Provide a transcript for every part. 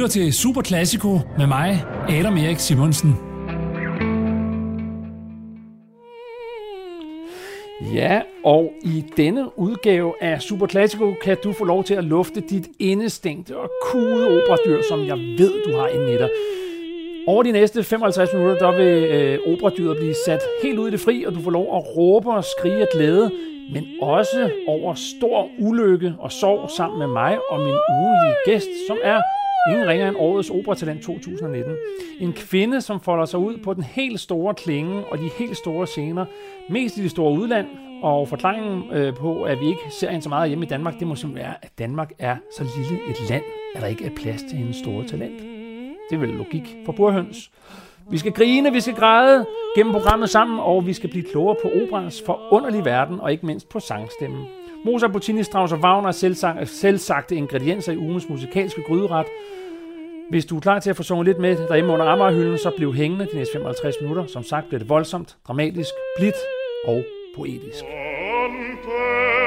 lytter til Super Classico med mig, Adam Erik Simonsen. Ja, og i denne udgave af Super Classico kan du få lov til at lufte dit indestængte og kude operadyr, som jeg ved, du har inde i dig. Over de næste 55 minutter, der vil øh, operadyret blive sat helt ud i det fri, og du får lov at råbe og skrige af glæde, men også over stor ulykke og sorg sammen med mig og min ugenlige gæst, som er ingen ringer end årets operatalent 2019. En kvinde, som folder sig ud på den helt store klinge og de helt store scener, mest i det store udland, og forklaringen øh, på, at vi ikke ser hende så meget hjemme i Danmark, det må simpelthen være, at Danmark er så lille et land, at der ikke er plads til hendes store talent. Det er vel logik for burhøns. Vi skal grine, vi skal græde gennem programmet sammen, og vi skal blive klogere på operans forunderlige verden, og ikke mindst på sangstemmen. Mozart, Puccini, Strauss og Wagner er selvsagte ingredienser i ugens musikalske gryderet. Hvis du er klar til at få sunget lidt med derhjemme under Amagerhylden, så bliv hængende de næste 55 minutter. Som sagt bliver det voldsomt, dramatisk, blidt og poetisk. Ante.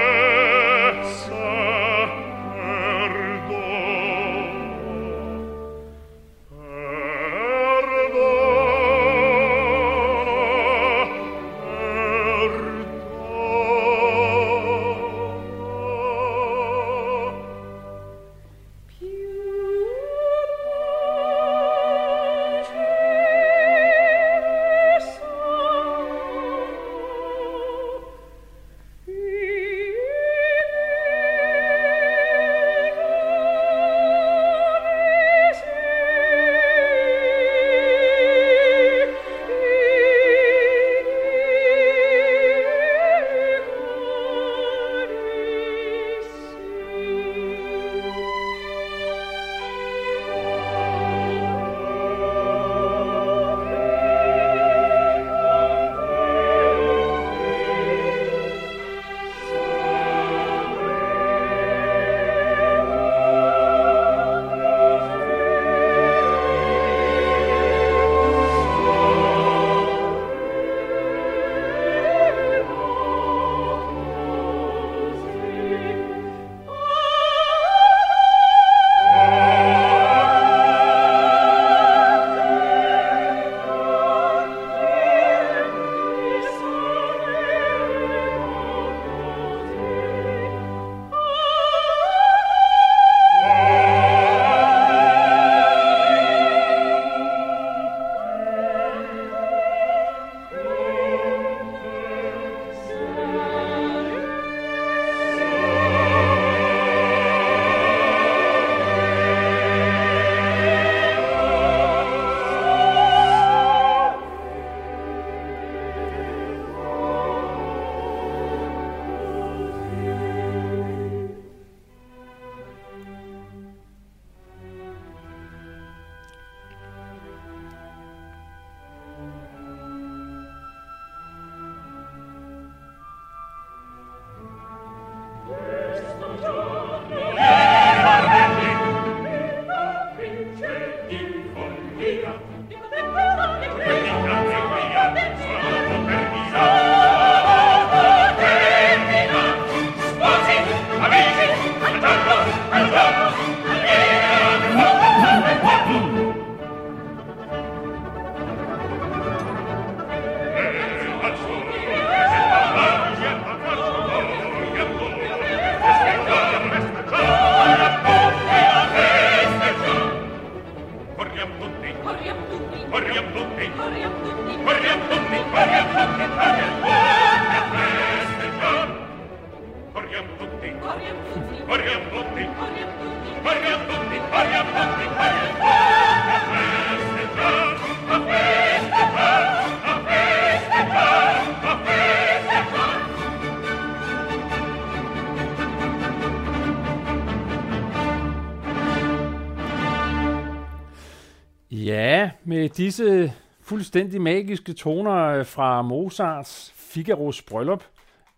Fuldstændig magiske toner øh, fra Mozarts Figaros bryllup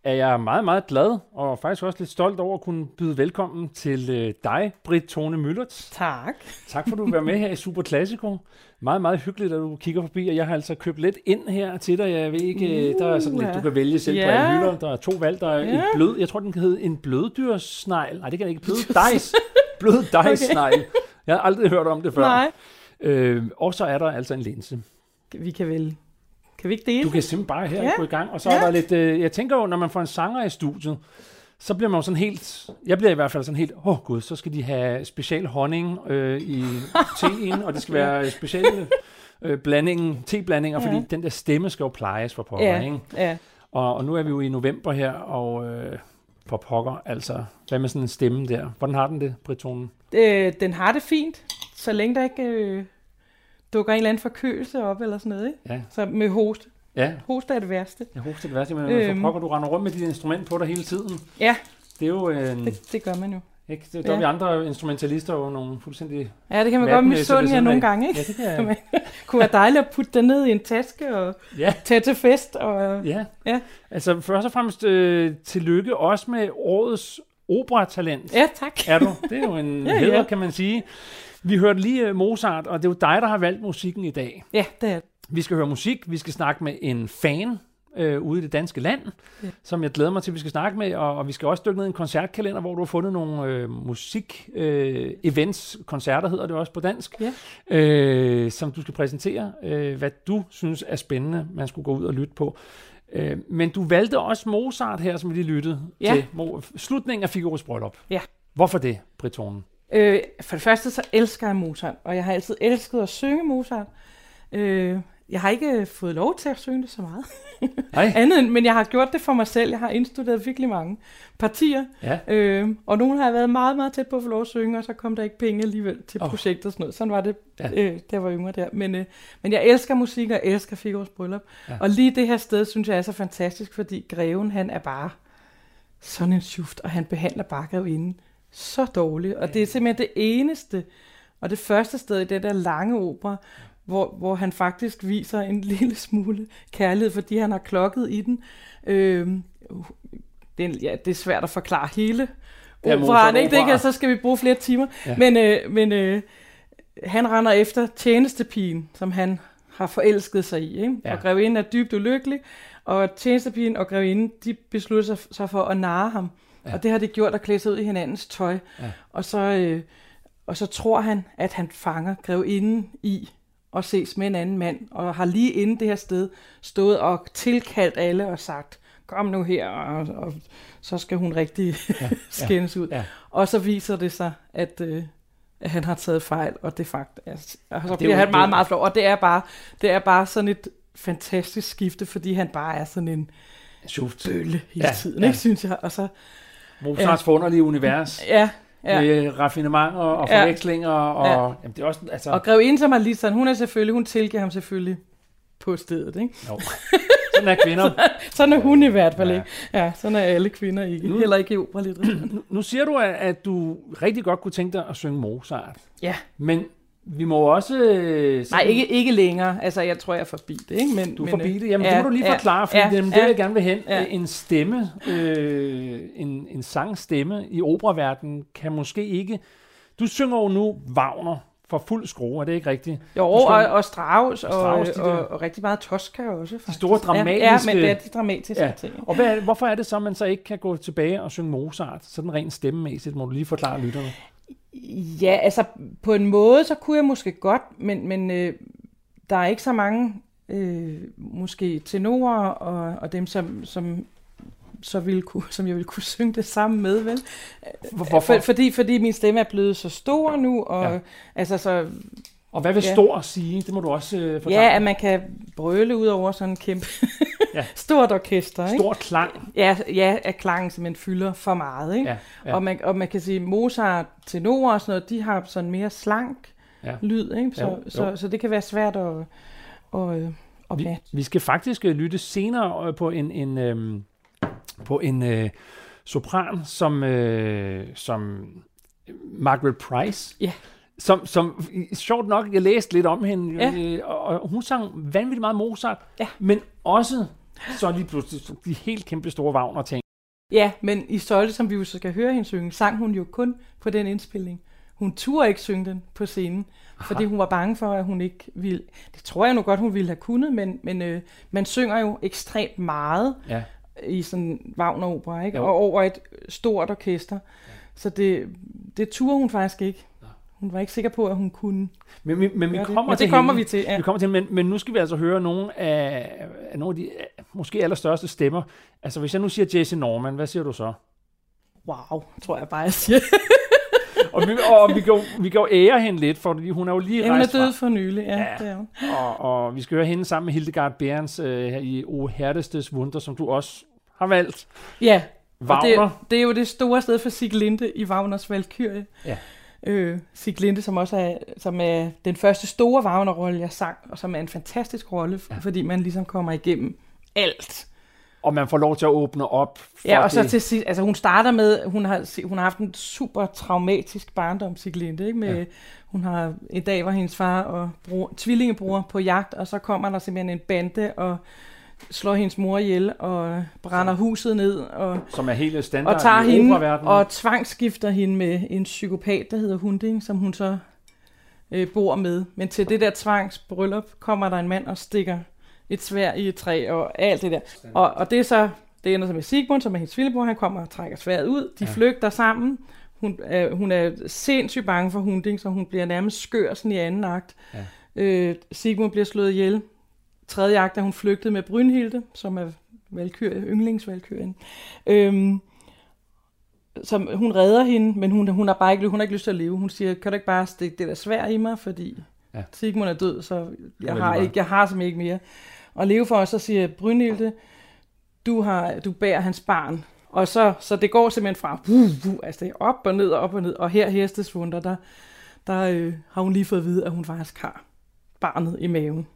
er jeg meget, meget glad og faktisk også lidt stolt over at kunne byde velkommen til øh, dig, Britt Tone Møllerts. Tak. Tak for, at du være med her i Super Classico. Meget, meget hyggeligt, at du kigger forbi, og jeg har altså købt lidt ind her til dig. Jeg ved ikke, uh, der er sådan lidt, du kan vælge selv yeah. på en hylder. Der er to valg. Der er yeah. en blød, jeg tror, den kan hedde en bløddyrssnegl. Nej, det kan ikke. Blød dejs. blød dejssnegl. Okay Jeg har aldrig hørt om det før. Nej. Øh, og så er der altså en linse. Vi kan vel... Kan vi ikke dele? Du kan simpelthen bare her ja. Gå i gang. Og så Ja. er der lidt... Øh, jeg tænker jo, når man får en sanger i studiet, så bliver man jo sådan helt... Jeg bliver i hvert fald sådan helt... Åh oh, gud, så skal de have special honning øh, i teen, og det skal være specielle øh, blandingen, teblandinger, Ja. fordi den der stemme skal jo plejes for pokker, Ja, ikke? ja. Og, og nu er vi jo i november her, og øh, for pokker, altså, hvad med sådan en stemme der? Hvordan har den det, Britonen? Øh, den har det fint, så længe der ikke øh, dukker en eller anden forkølelse op eller sådan noget. Ikke? Ja, Så med hoste. ja. Hoste er det værste. Jeg hoster det værste, men Øhm. for pokker, du render rundt med dit instrument på dig hele tiden. Ja, Det er jo en... det, det gør man jo. Ikke? Det, der Ja. er vi andre instrumentalister jo nogle fuldstændig... Ja, det kan man godt misunde jer nogle gange, ikke? Ja, det kan jeg. kunne være dejligt at putte den ned i en taske og Ja, tage til fest. Og, ja. Ja. Altså først og fremmest øh, tillykke også med årets operatalent. ja tak. Er du? Det er jo en Ja, ja, heder, ja. kan man sige. Vi hørte lige øh, Mozart, og det er jo dig, der har valgt musikken i dag. Ja, det er. Vi skal høre musik, vi skal snakke med en fan øh, ude i det danske land, Ja. som jeg glæder mig til, at vi skal snakke med, og, og vi skal også dykke ned i en koncertkalender, hvor du har fundet nogle øh, musik øh, events, koncerter hedder det også på dansk, Ja. øh, som du skal præsentere, øh, hvad du synes er spændende, man skulle gå ud og lytte på. Øh, men du valgte også Mozart her, som vi lige lyttede Ja. til. Mo- slutningen af Figaro's bryllup. Ja. Hvorfor det, Britonen? Øh, for det første så elsker jeg Mozart, og jeg har altid elsket at synge Mozart. Øh, jeg har ikke fået lov til at synge det så meget, Nej? andet end, men jeg har gjort det for mig selv. Jeg har indstuderet virkelig mange partier, Ja. øh, og nogle har jeg været meget, meget tæt på at få lov at synge, og så kom der ikke penge alligevel til Åh. projektet og sådan noget. Sådan var det, Ja. øh, jeg var yngre der. Men, øh, men jeg elsker musik, og elsker Figaro's bryllup. Ja. Og lige det her sted, synes jeg er så fantastisk, fordi greven, han er bare sådan en sjuft, og han behandler bare grevinden så dårligt. Og det er simpelthen det eneste, og det første sted i den der lange opera, hvor, hvor han faktisk viser en lille smule kærlighed, fordi han har klokket i den. Øh, det, er, ja, det er svært at forklare hele er operaen, ikke? Det kan, så skal vi bruge flere timer. Ja. Ja. Men, øh, men øh, han render efter tjenestepigen, som han har forelsket sig i. Ikke? Ja. Ja. Og grevinden er dybt ulykkelig, og tjenestepigen og grevinden, de beslutter sig for at narre ham. Ja. Og det har de gjort at klæde sig ud i hinandens tøj. Ja. Og, så, øh, og så tror han, at han fanger grevinden i og ses med en anden mand, og har lige inden det her sted stået og tilkaldt alle og sagt, kom nu her, og, og så skal hun rigtig ja. skændes ud. Ja. Og så viser det sig, at, øh, at han har taget fejl, og det fakt er, og så er bliver jo- han det- meget, meget flov. Og det er, bare, det er bare sådan et fantastisk skifte, fordi han bare er sådan en Sjuft. bølle hele Ja, tiden, ja. ikke, synes jeg. Og så, Mozarts forunderlige univers. ja, ja. med raffinementer og Ja. forvekslinger, og Ja. jamen, det er også, altså, Og grevinden som er lige sådan, hun er selvfølgelig, hun tilgiver ham selvfølgelig på stedet, ikke? jo. sådan er kvinder. Sådan er hun i hvert fald Ja. ikke. Ja, sådan er alle kvinder ikke. Nu- Heller ikke i operalitteratur. Nu, nu siger du, at, at du rigtig godt kunne tænke dig at synge Mozart, Ja. men vi må også... øh, Nej, ikke, ikke længere. Altså, jeg tror, jeg er forbi det, ikke? Men, Du er men, forbi øh, det. Jamen, ja, det må du lige forklare, for ja, det det, ja. jeg gerne vil hen. Ja. En stemme, øh, en, en sangstemme i operaverdenen kan måske ikke... Du synger jo nu Wagner for fuld skrue, er det ikke rigtigt? Jo, og, og Strauss, og, Strauss, de der- og, og rigtig meget Tosca også, faktisk. store Ja, Ja, dramatiske- men det er de dramatiske Ja. ting. Og hvad, hvorfor er det så, at man så ikke kan gå tilbage og synge Mozart, sådan rent stemmemæssigt? Må du lige forklare lytterne. Ja, altså på en måde, så kunne jeg måske godt, men, men øh, der er ikke så mange øh, måske tenorer og, og dem, som, som, så ville kunne, som jeg ville kunne synge det sammen med, vel? Hvorfor? For, fordi, fordi min stemme er blevet så stor nu, og Ja. altså så, Og hvad vil Ja. stor sige? Det må du også øh, forklare. ja, at man kan brøle ud over sådan en kæmpe Ja. stort orkester, ikke? Stor klang. Ja, ja, at klangen simpelthen fylder for meget, ikke? Ja, ja. Og, man, og man kan sige, Mozart, tenor og sådan noget, de har sådan mere slank Ja. lyd, ikke? Så, Jo, jo. så, så det kan være svært at, at, øh, at Vi, vi skal faktisk øh, lytte senere øh, på en, en, øhm, på en øh, sopran, som, øh, som Margaret Price. Ja. Som, som, sjovt nok, jeg læste lidt om hende, Ja. øh, og, hun sang vanvittigt meget Mozart, Ja. men også så lige pludselig de helt kæmpe store Wagner ting. Ja, men i Stolte, som vi jo så skal høre hende synge, sang hun jo kun på den indspilning. Hun turde ikke synge den på scenen, Aha. fordi hun var bange for, at hun ikke ville... Det tror jeg nu godt, hun ville have kunnet, men, men øh, man synger jo ekstremt meget Ja. i sådan Wagner-opera, ikke? Jo. Og over et stort orkester. Så det, det turde hun faktisk ikke. Hun var ikke sikker på, at hun kunne. Men, vi, men vi gøre det. kommer Men til det kommer hende. vi til, ja. Vi kommer til, men, men nu skal vi altså høre nogle af, af nogle af de måske allerstørste stemmer. Altså hvis jeg nu siger Jesse Norman, hvad siger du så? Wow, tror jeg bare, jeg siger. Og vi, og vi, kan, jo, vi kan jo ære hende lidt, fordi hun er jo lige Ja, hun er rejst fra. død for nylig, ja, ja. det er hun. Og, og vi skal høre hende sammen med Hildegard Behrens øh, her i O Hertestes Wunder, som du også har valgt. Ja, og Wagner. det, det er jo det store sted for Siglinde i Wagners Valkyrie. Ja. Øh, Siglinde, som også er, som er den første store Wagner-rolle, jeg sang, og som er en fantastisk rolle, ja. fordi man ligesom kommer igennem alt. Og man får lov til at åbne op for Ja, og så det. til sidst, altså hun starter med, hun har, hun har haft en super traumatisk barndom, Siglinde, ikke? Med, ja. Hun har, en dag var hendes far og bror, tvillingebror på jagt, og så kommer der simpelthen en bande og slår hendes mor ihjel og brænder huset ned og Som er helt standard og tager i hende og tvangsskifter hende med en psykopat, der hedder Hunding, som hun så øh, bor med. Men til det der tvangsbryllup kommer der en mand og stikker et svær i et træ og alt det der. Og, og det er så, det ender så med Sigmund, som er hendes lillebror, han kommer og trækker sværet ud. De ja. flygter sammen. Hun, øh, hun er sindssygt bange for Hunding, så hun bliver nærmest skør sådan i anden akt. Ja. Øh, Sigmund bliver slået ihjel. Tredje akt er hun flygtet med Brynhilde, som er valkyrie, yndlingsvalkyrien. Øhm, som hun redder hende, men hun, hun har bare ikke, hun har ikke lyst til at leve. Hun siger, kan du ikke bare stikke det der svær i mig, fordi Ja. Sigmund er død, så jeg har, ikke, jeg har simpelthen ikke mere. Og leve for os, så siger Brynhilde, du, har, du bærer hans barn. Og så, så det går simpelthen fra, uh, uh, altså det er op og ned og op og ned. Og her hestesvunder, der, der øh, har hun lige fået at vide, at hun faktisk har barnet i maven.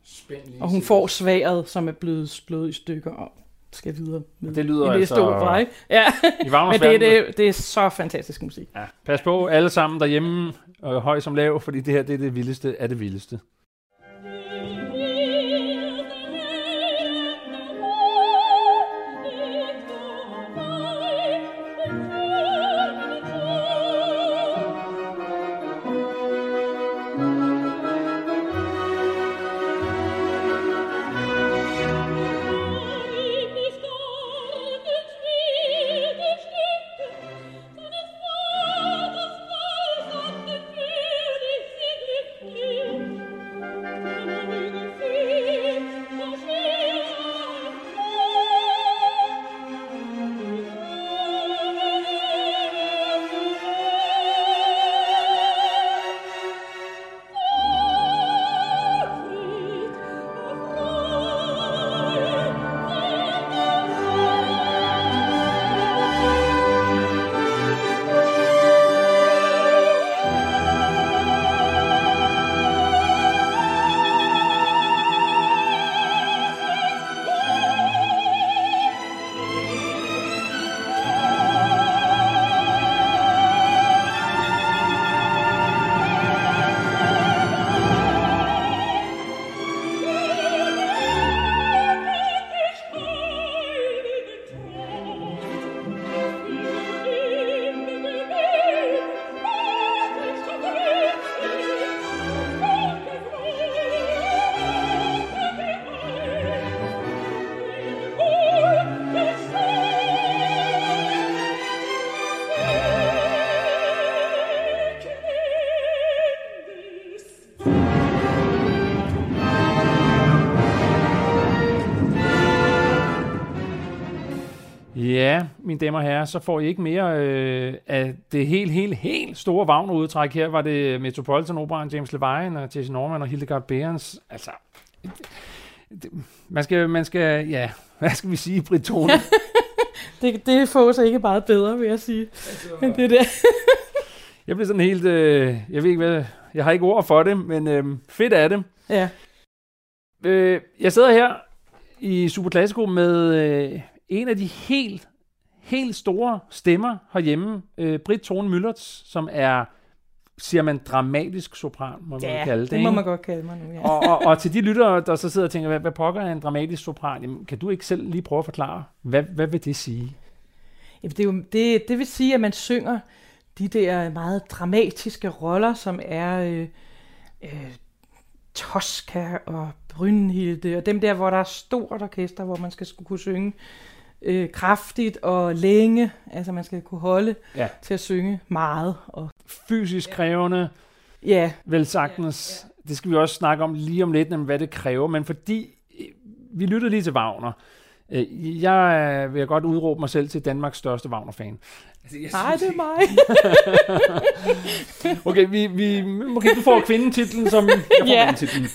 Og hun får sværet, som er blevet slået i stykker og skal videre med Det lyder i næste altså- opera, ikke? Ja, I men det, det, det er så fantastisk musik. Ja. Pas på alle sammen derhjemme, øh, høj som lav, fordi det her det er det vildeste af det vildeste. Mine damer og herrer, så får I ikke mere øh, af det helt, helt, helt store Wagner-udtræk. Her var det Metropolitan Operaen, James Levine og Jesse Norman og Hildegard Behrens. Altså, det, man skal, man skal, ja, hvad skal vi sige, Britone? Det, det får sig ikke bare bedre, vil jeg sige, end det der. Jeg bliver sådan helt, øh, jeg ved ikke hvad, jeg har ikke ord for det, men øh, fedt er det. Ja. Øh, jeg sidder her i Super Classico med øh, en af de helt, helt store stemmer herhjemme, øh, Britt Tone Møllerts, som er, siger man, dramatisk sopran, må man Ja, kalde det. det må man godt kalde mig nu, ja. og, og, og til de lyttere, der så sidder og tænker, hvad, hvad pokker er en dramatisk sopran? Jamen, kan du ikke selv lige prøve at forklare, hvad, hvad vil det sige? Jamen, det, er jo, det, det vil sige, at man synger de der meget dramatiske roller, som er øh, øh, Tosca og Brynhilde, og dem der, hvor der er stort orkester, hvor man skal kunne synge øh, kraftigt og længe. Altså man skal kunne holde Ja. til at synge meget. Og, Fysisk krævende, Ja, vel sagtens. Det skal vi også snakke om lige om lidt, nemlig hvad det kræver. Men fordi øh, vi lyttede lige til Wagner. Øh, Jeg øh, vil godt udråbe mig selv til Danmarks største Wagner-fan. Altså, jeg nej, det er mig. Okay, vi, vi, okay, du får kvindetitlen, som jeg får Ja. mandetitlen.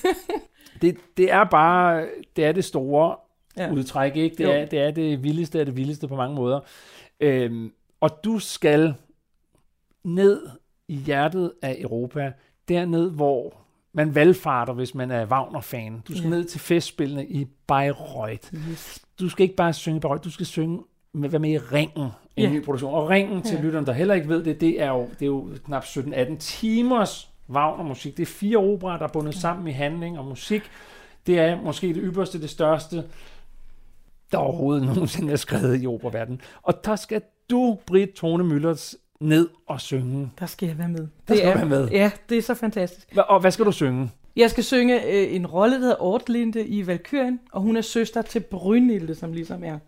Det, det er bare, det er det store Ja. ja. udtræk, ikke? Det Jo. er, det er det vildeste af det vildeste på mange måder. Øhm, og du skal ned i hjertet af Europa, derned, hvor man valgfarter, hvis man er Wagner-fan. Du skal Ja. ned til festspillene i Bayreuth. Yes. Du skal ikke bare synge Bayreuth, du skal synge med, være med i Ringen, en Ja. ny produktion. Og Ringen, til Ja. lytterne, der heller ikke ved det, det er jo, det er jo knap 17-18 timers Wagner-musik. Det er fire operer, der er bundet sammen i handling og musik. Det er måske det ypperste, det største, der overhovedet nogensinde er skrevet i operaverdenen. Og der skal du, Britt Tone Møllerts, ned og synge. Der skal jeg være med. Der skal er, være med. Ja, det er så fantastisk. Hva- Og hvad skal du synge? Jeg skal synge øh, en rolle, der hedder Ortlinde i Valkyrien, og hun er søster til Brynilde, som ligesom er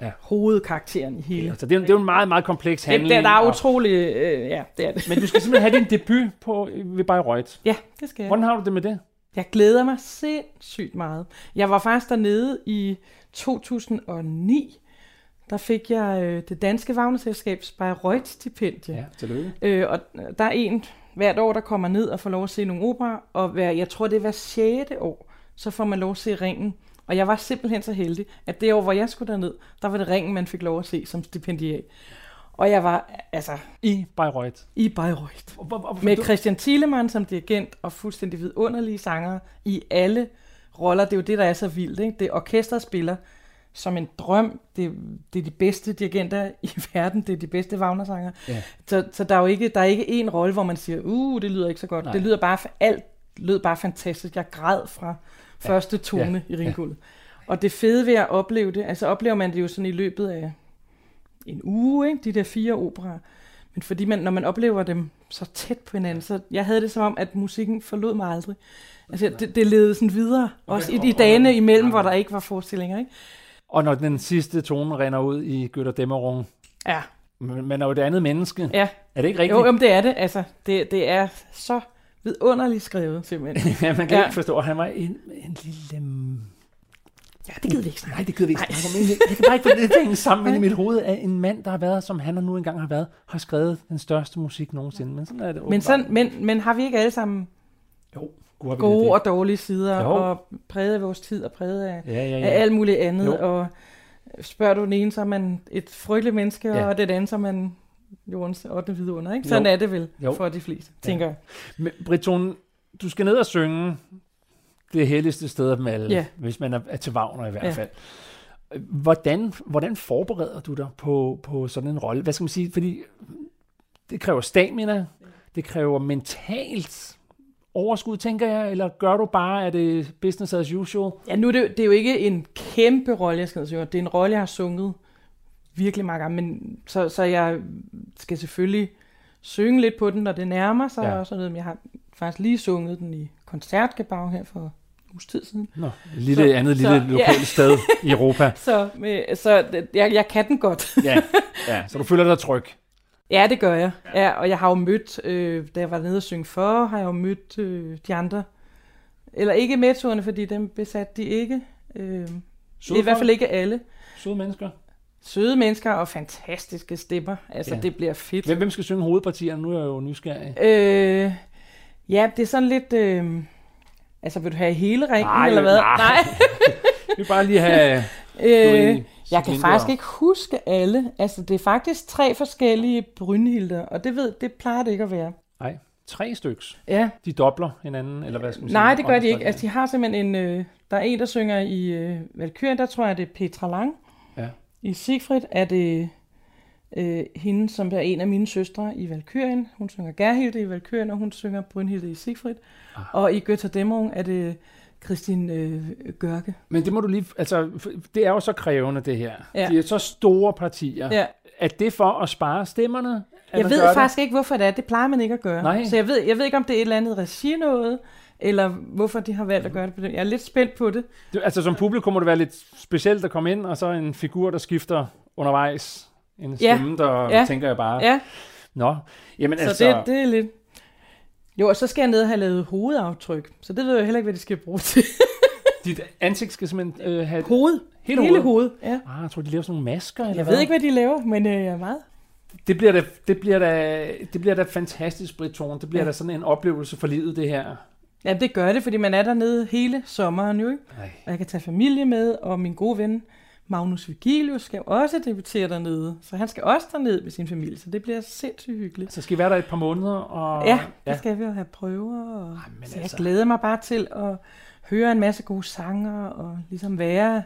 Ja. ja. hovedkarakteren i hele. Altså, det, er, det er jo en meget, meget kompleks Det, handling. der, der er og- utrolig... Øh, ja, det er det. Men du skal simpelthen have din debut på, ved Bayreuth. Ja, det skal jeg. Hvordan har du det med det? Jeg glæder mig sindssygt meget. Jeg var faktisk dernede i 2009. Der fik jeg øh, det danske Wagnerselskabs Bayreuth-stipendie. Ja, tillykke. Øh, og der er en hvert år, der kommer ned og får lov at se nogle opera, og hver, jeg tror, det er hver sjette år, så får man lov at se Ringen. Og jeg var simpelthen så heldig, at det år, hvor jeg skulle derned, der var det Ringen, man fik lov at se som stipendiat. Og jeg var altså I Bayreuth. i Bayreuth. Med Christian Thielemann som dirigent og fuldstændig vidunderlige sanger i alle roller. Det er jo det, der er så vildt. Ikke? Det orkestret spiller som en drøm. Det, det er de bedste dirigenter i verden. Det er de bedste Wagner-sanger. Ja. Så, så der er jo ikke, der er ikke én rolle, hvor man siger, uh, det lyder ikke så godt. Nej. Det lyder bare, alt lød bare fantastisk. Jeg græd fra første tone Ja. i Ringguldet. Og det fede ved at opleve det, altså oplever man det jo sådan i løbet af en uge, ikke? de der fire operer. Men fordi man, når man oplever dem så tæt på hinanden, så jeg havde det som om, at musikken forlod mig aldrig. Altså, det, det levede sådan videre, også i, i dagene imellem, hvor der ikke var forestillinger, ikke? og når den sidste tone render ud i Götter Dæmmerung, Ja, men man er jo et andet menneske. ja. Er det ikke rigtigt? Jo, jamen, det er det. Altså, det, det er så vidunderligt skrevet, simpelthen. ja, man kan Ja. ikke forstå, han var en, en lille... ja, det gider vi ikke snakke Nej, det gider vi ikke snakke om. Men Jeg, jeg kan bare ikke få det til sammen inde i mit hoved, at en mand, der har været, som han og nu engang har været, har skrevet den største musik nogensinde. Men sådan er det Men, sådan, men, men har vi ikke alle sammen Jo, gode, gode og dårlige sider, Jo. og præget af vores tid, og præget af, Ja, ja, af ja. alt muligt andet, Jo. og spørger du den ene, så er man et frygteligt menneske, Ja. ja. og den anden, så er man jordens 8. vidunder, ikke? Sådan Jo. er det vel Jo. for de fleste, Ja. tænker jeg. Men Briton, du skal ned og synge det helligste sted af dem alle, Ja. hvis man er, er til Wagner i hvert Ja. fald. Hvordan, hvordan forbereder du dig på, på sådan en rolle? Hvad skal man sige? Fordi det kræver stamina, det kræver mentalt overskud, tænker jeg, eller gør du bare, at det business as usual? Ja, nu er det, det er jo ikke en kæmpe rolle, jeg skal synge. Det er en rolle, jeg har sunget virkelig mange gange, men så, så jeg skal selvfølgelig synge lidt på den, når det nærmer sig Ja. og sådan noget. Men jeg har faktisk lige sunget den i koncertgebag her for uges tid siden. Nå, et lille, Så- andet så- lille ja. lokalt sted i Europa. Så, med, så jeg, jeg kan den godt. Ja, ja, så du føler dig tryg. Ja, det gør jeg. Ja, og jeg har jo mødt, øh, da jeg var nede og synge for, har jeg jo mødt øh, de andre. Eller ikke metroerne, fordi dem besatte de ikke. Øh, Søde I hvert fald ikke alle. Søde mennesker. Søde mennesker og fantastiske stemmer. Altså, Ja. ja. det bliver fedt. Hvem, hvem skal synge hovedpartierne? Nu er jeg jo nysgerrig. Øh, ja, det er sådan lidt... Øh, altså, vil du have hele ringen, Nej, eller hvad? nej. Vi vil bare lige have... Øh, jeg kan faktisk ikke huske alle. Altså, det er faktisk tre forskellige Brynhilder, og det ved, det plejer det ikke at være. Nej, tre styks. Ja, De dobler hinanden, eller hvad skal man Nej, sige? det gør de ikke. Altså, de har simpelthen en... Øh, der er en, der synger i øh, Valkyrien, der tror jeg, det er Petra Lang. Ja. I Siegfried er det øh, hende, som er en af mine søstre i Valkyrien. Hun synger Gerhilde i Valkyrien, og hun synger Brynhilde i Siegfried. Ah. Og i Götter Dæmmerung er det Christine øh, Gørke. Men det må du lige... Altså, det er jo så krævende, det her. Ja. De er så store partier. Ja. Er det for at spare stemmerne? at Jeg ved faktisk ikke, hvorfor det er. Det plejer man ikke at gøre. Nej. Så jeg ved, jeg ved ikke, om det er et eller andet regi noget, eller hvorfor de har valgt at gøre det på det. Jeg er lidt spændt på det. det? Altså, som publikum må det være lidt specielt at komme ind, og så en figur, der skifter undervejs. En Ja. stemme, der Ja. tænker jeg bare... Ja, Nå, jamen så altså... det, det er lidt... Jo, og så skal jeg ned og have lavet hovedaftryk. Så det ved jeg heller ikke, hvad de skal bruge til. Dit ansigt skal simpelthen øh, have... Hoved. Hele Hele hovedet? hovedet, ja. Ah, jeg tror, de laver sådan nogle masker, eller Jeg hvad? ved ikke, hvad de laver, men øh, jeg er meget. Det bliver da, det bliver da, det bliver da fantastisk, Britt Thorn. Det bliver Ja. da sådan en oplevelse for livet, det her. Ja, det gør det, fordi man er dernede hele sommeren jo, ikke? Nej. Og jeg kan tage familie med, og min gode ven Magnus Vigilius skal også debutere dernede. Så han skal også derned med sin familie, så det bliver sindssygt hyggeligt. Så skal I være der et par måneder, og... Ja, der skal vi jo have prøver, og men så jeg altså- glæder mig bare til at høre en masse gode sanger, og ligesom være,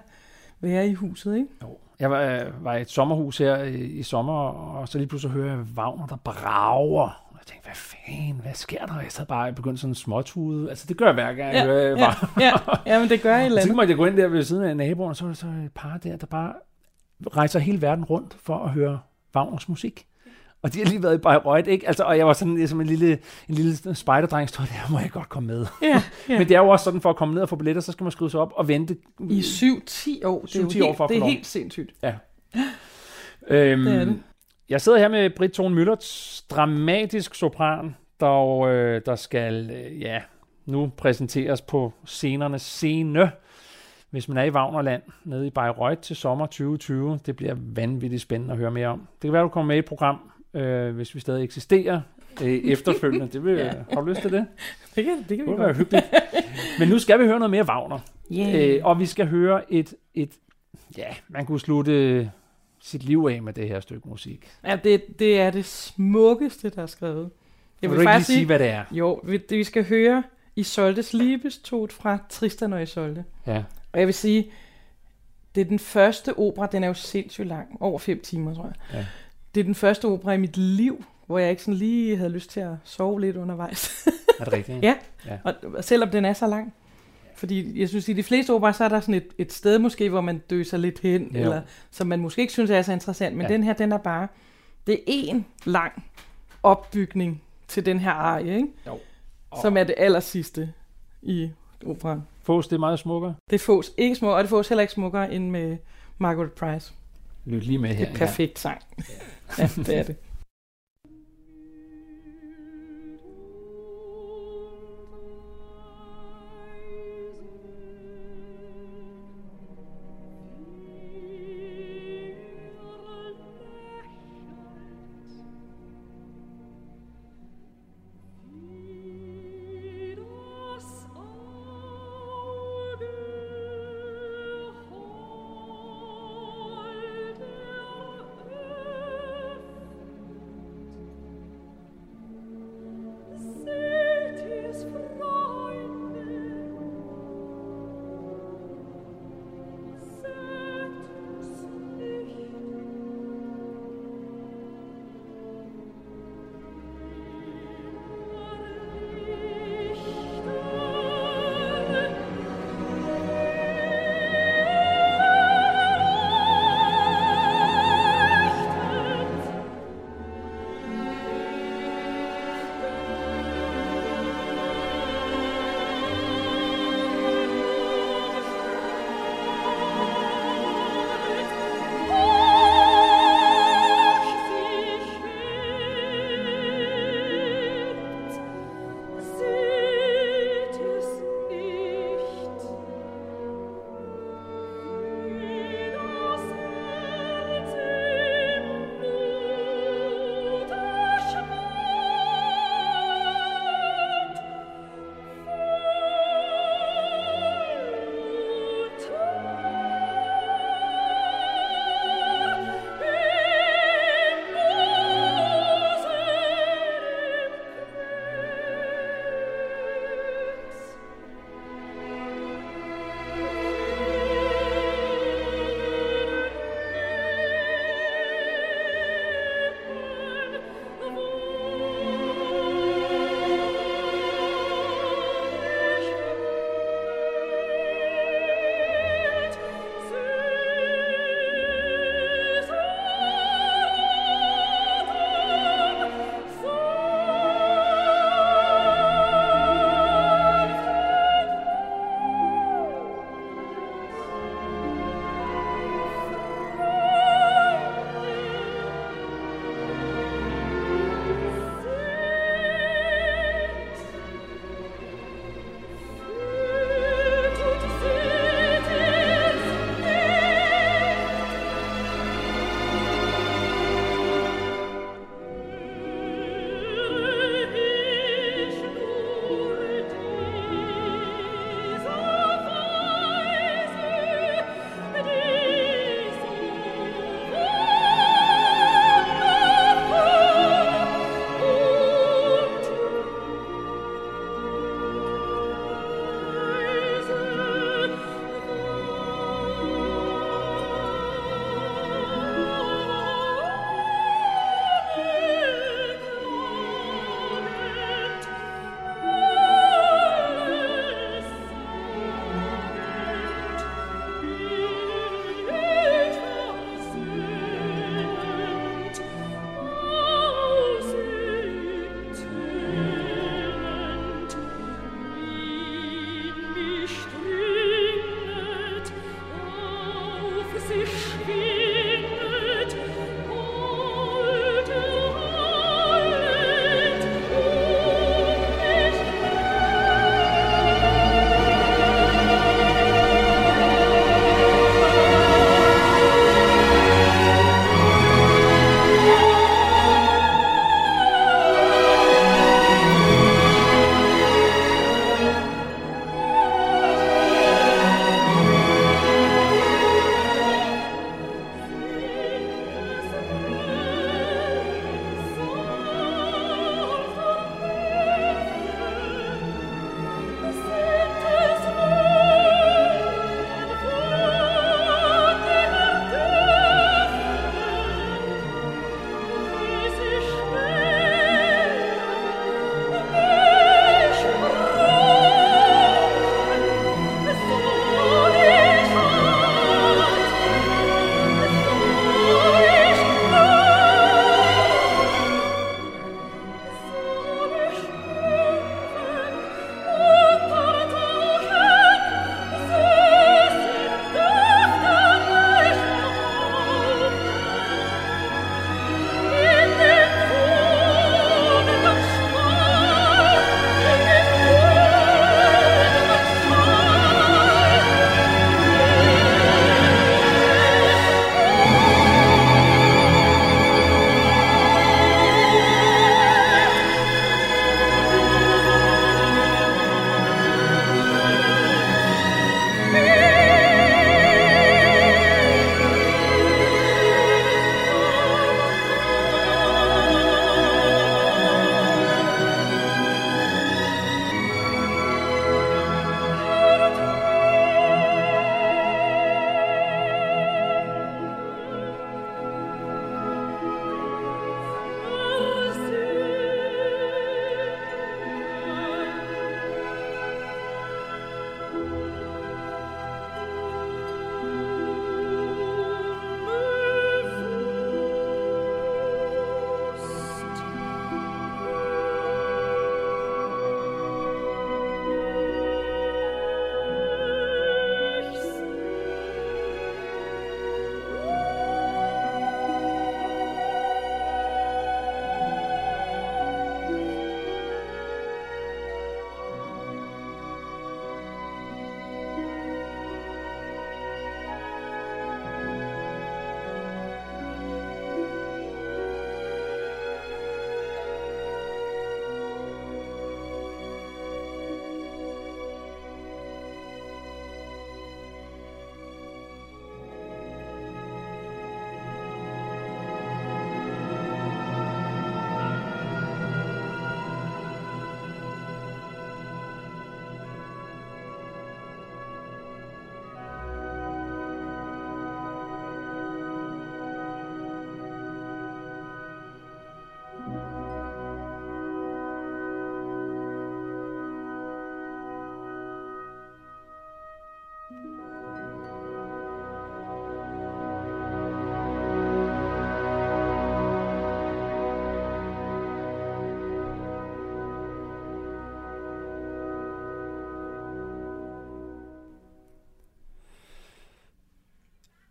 være i huset, ikke? Jo. Jeg var, øh, var i et sommerhus her i, i sommer, og så lige pludselig hører jeg Wagner, der brager. Og jeg tænkte, hvad fanden, hvad sker der? Jeg sad bare og begyndte sådan en småtude. Altså, det gør jeg hver gang, jeg hører ja, ja, ja, men det gør et eller så måtte jeg gå ind der ved siden af naboen, og så var der så et par der, der bare rejser hele verden rundt for at høre Wagners musik. Og de har lige været i Bayreuth, ikke? Altså, og jeg var sådan som en lille, en lille spejderdreng, stod der, må jeg godt komme med. Ja, ja. Men det er jo også sådan, for at komme ned og få billetter, så skal man skrive sig op og vente. I 7-10 år, det er jo 7-10 år helt, for at det er helt sindssygt. Ja. Øhm, Det er det. Jeg sidder her med Britt Thorn Møllerts dramatisk sopran, der, øh, der skal øh, ja, nu præsenteres på scenernes scene. Hvis man er i Wagnerland nede i Bayreuth til sommer 2020, det bliver vanvittigt spændende at høre mere om. Det kan være, du kommer med i et program, øh, hvis vi stadig eksisterer øh, efterfølgende. Det vil, Ja. Har du lyst til det? Det kan, det kan Det vi være hyggeligt. Men nu skal vi høre noget mere Wagner. Yeah. Øh, og vi skal høre et, et, ja, man kunne slutte sit liv af med det her stykke musik. Ja, det, det er det smukkeste, der er skrevet. Jeg vil du ikke lige sige, hvad det er? Jo, vi, det, vi skal høre Isoldes Liebestod fra Tristan og Isolde. Ja. Og jeg vil sige, det er den første opera, den er jo sindssygt lang, over fem timer, tror jeg. Ja. Det er den første opera i mit liv, hvor jeg ikke sådan lige havde lyst til at sove lidt undervejs. Er det rigtigt? ja, Ja. og selvom den er så lang. Fordi jeg synes, i de fleste operaer, så er der sådan et, et sted måske, hvor man døser lidt hen, Jo. eller som man måske ikke synes er så interessant, men Ja. ja. den her, den er bare, det er en lang opbygning til den her arie, ikke? Jo. som er det aller sidste i operaen. Fås, det er meget smukkere. Det fås ikke smukkere, og det fås heller ikke smukkere end med Margaret Price. Lyt lige med her. Det er perfekt sang. ja, det er det.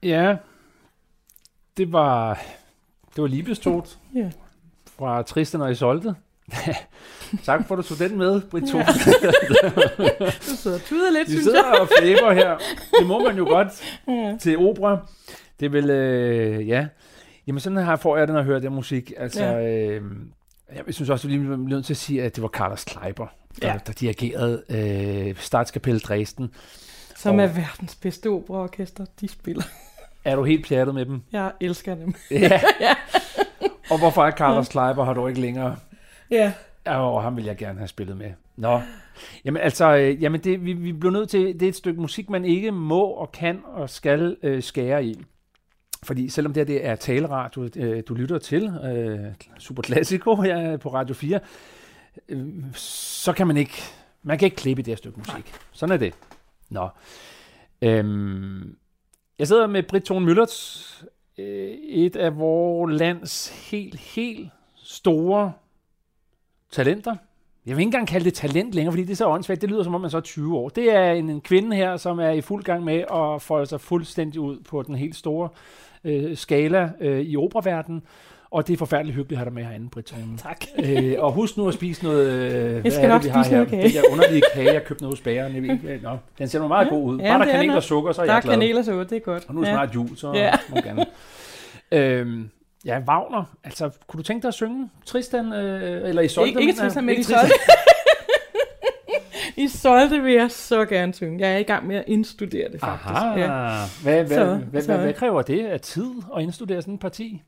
Ja, det var, det var Liebestod Ja. fra Tristan og Isolde. tak for, at du tog den med, Britt Thor. Du sidder og tuder lidt, synes sidder jeg. og flæber her. Det må man jo godt Ja. til opera. Det er vel, øh, ja. Jamen sådan her får jeg det, når jeg hører den musik. Altså, Ja. øh, jeg synes også, at vi bliver nødt til at sige, at det var Carlos Kleiber, der, ja. der dirigerede øh, Statskapel Dresden. Som Og- er verdens bedste operaorkester, de spiller. Er du helt pjattet med dem? Jeg elsker dem. Ja. og hvorfor er Carlos Kleiber har du ikke længere? Ja. Og ham vil jeg gerne have spillet med. Nå, jamen altså, øh, jamen det, vi, vi bliver nødt til, det er et stykke musik, man ikke må og kan og skal øh, skære i. Fordi selvom det her det er taleradio, øh, du lytter til, øh, Super Classico her på Radio 4, øh, så kan man ikke, man kan ikke klippe i det her stykke musik. Sådan er det. Nå. Øhm, jeg sidder med Britt Thorn Møllerts, øh, et af vores lands helt, helt store talenter. Jeg vil ikke engang kalde det talent længere, fordi det er så åndssvagt. Det lyder som om, man så er 20 år. Det er en, en kvinde her, som er i fuld gang med at folde sig fuldstændig ud på den helt store øh, skala øh, i operaverdenen. Og det er forfærdeligt hyggeligt at have dig med herinde, Britt. Tak. Øh, og husk nu at spise noget... Øh, hvad skal er nok det, spise her? noget kage. Den der underlige kage, jeg købte nede hos bageren. Jeg ved Nå, den ser nu meget Ja. god ud. Ja, Bare der det er er kanel og sukker, så er Der er jeg glad. kanel og sukker, det er godt. Og nu er ja. snart jul, så Ja. ja. må gerne. Øhm, ja, Wagner. Altså, kunne du tænke dig at synge Tristan, øh, eller Isolde? Ikke, ikke jeg? Tristan, men Ikke i Solte vil jeg så gerne synge. Jeg er i gang med at indstudere det, faktisk. Aha. Ja. Hvad, hvad, Så- hvad, så- hvad, hvad kræver det af tid at indstudere sådan en parti?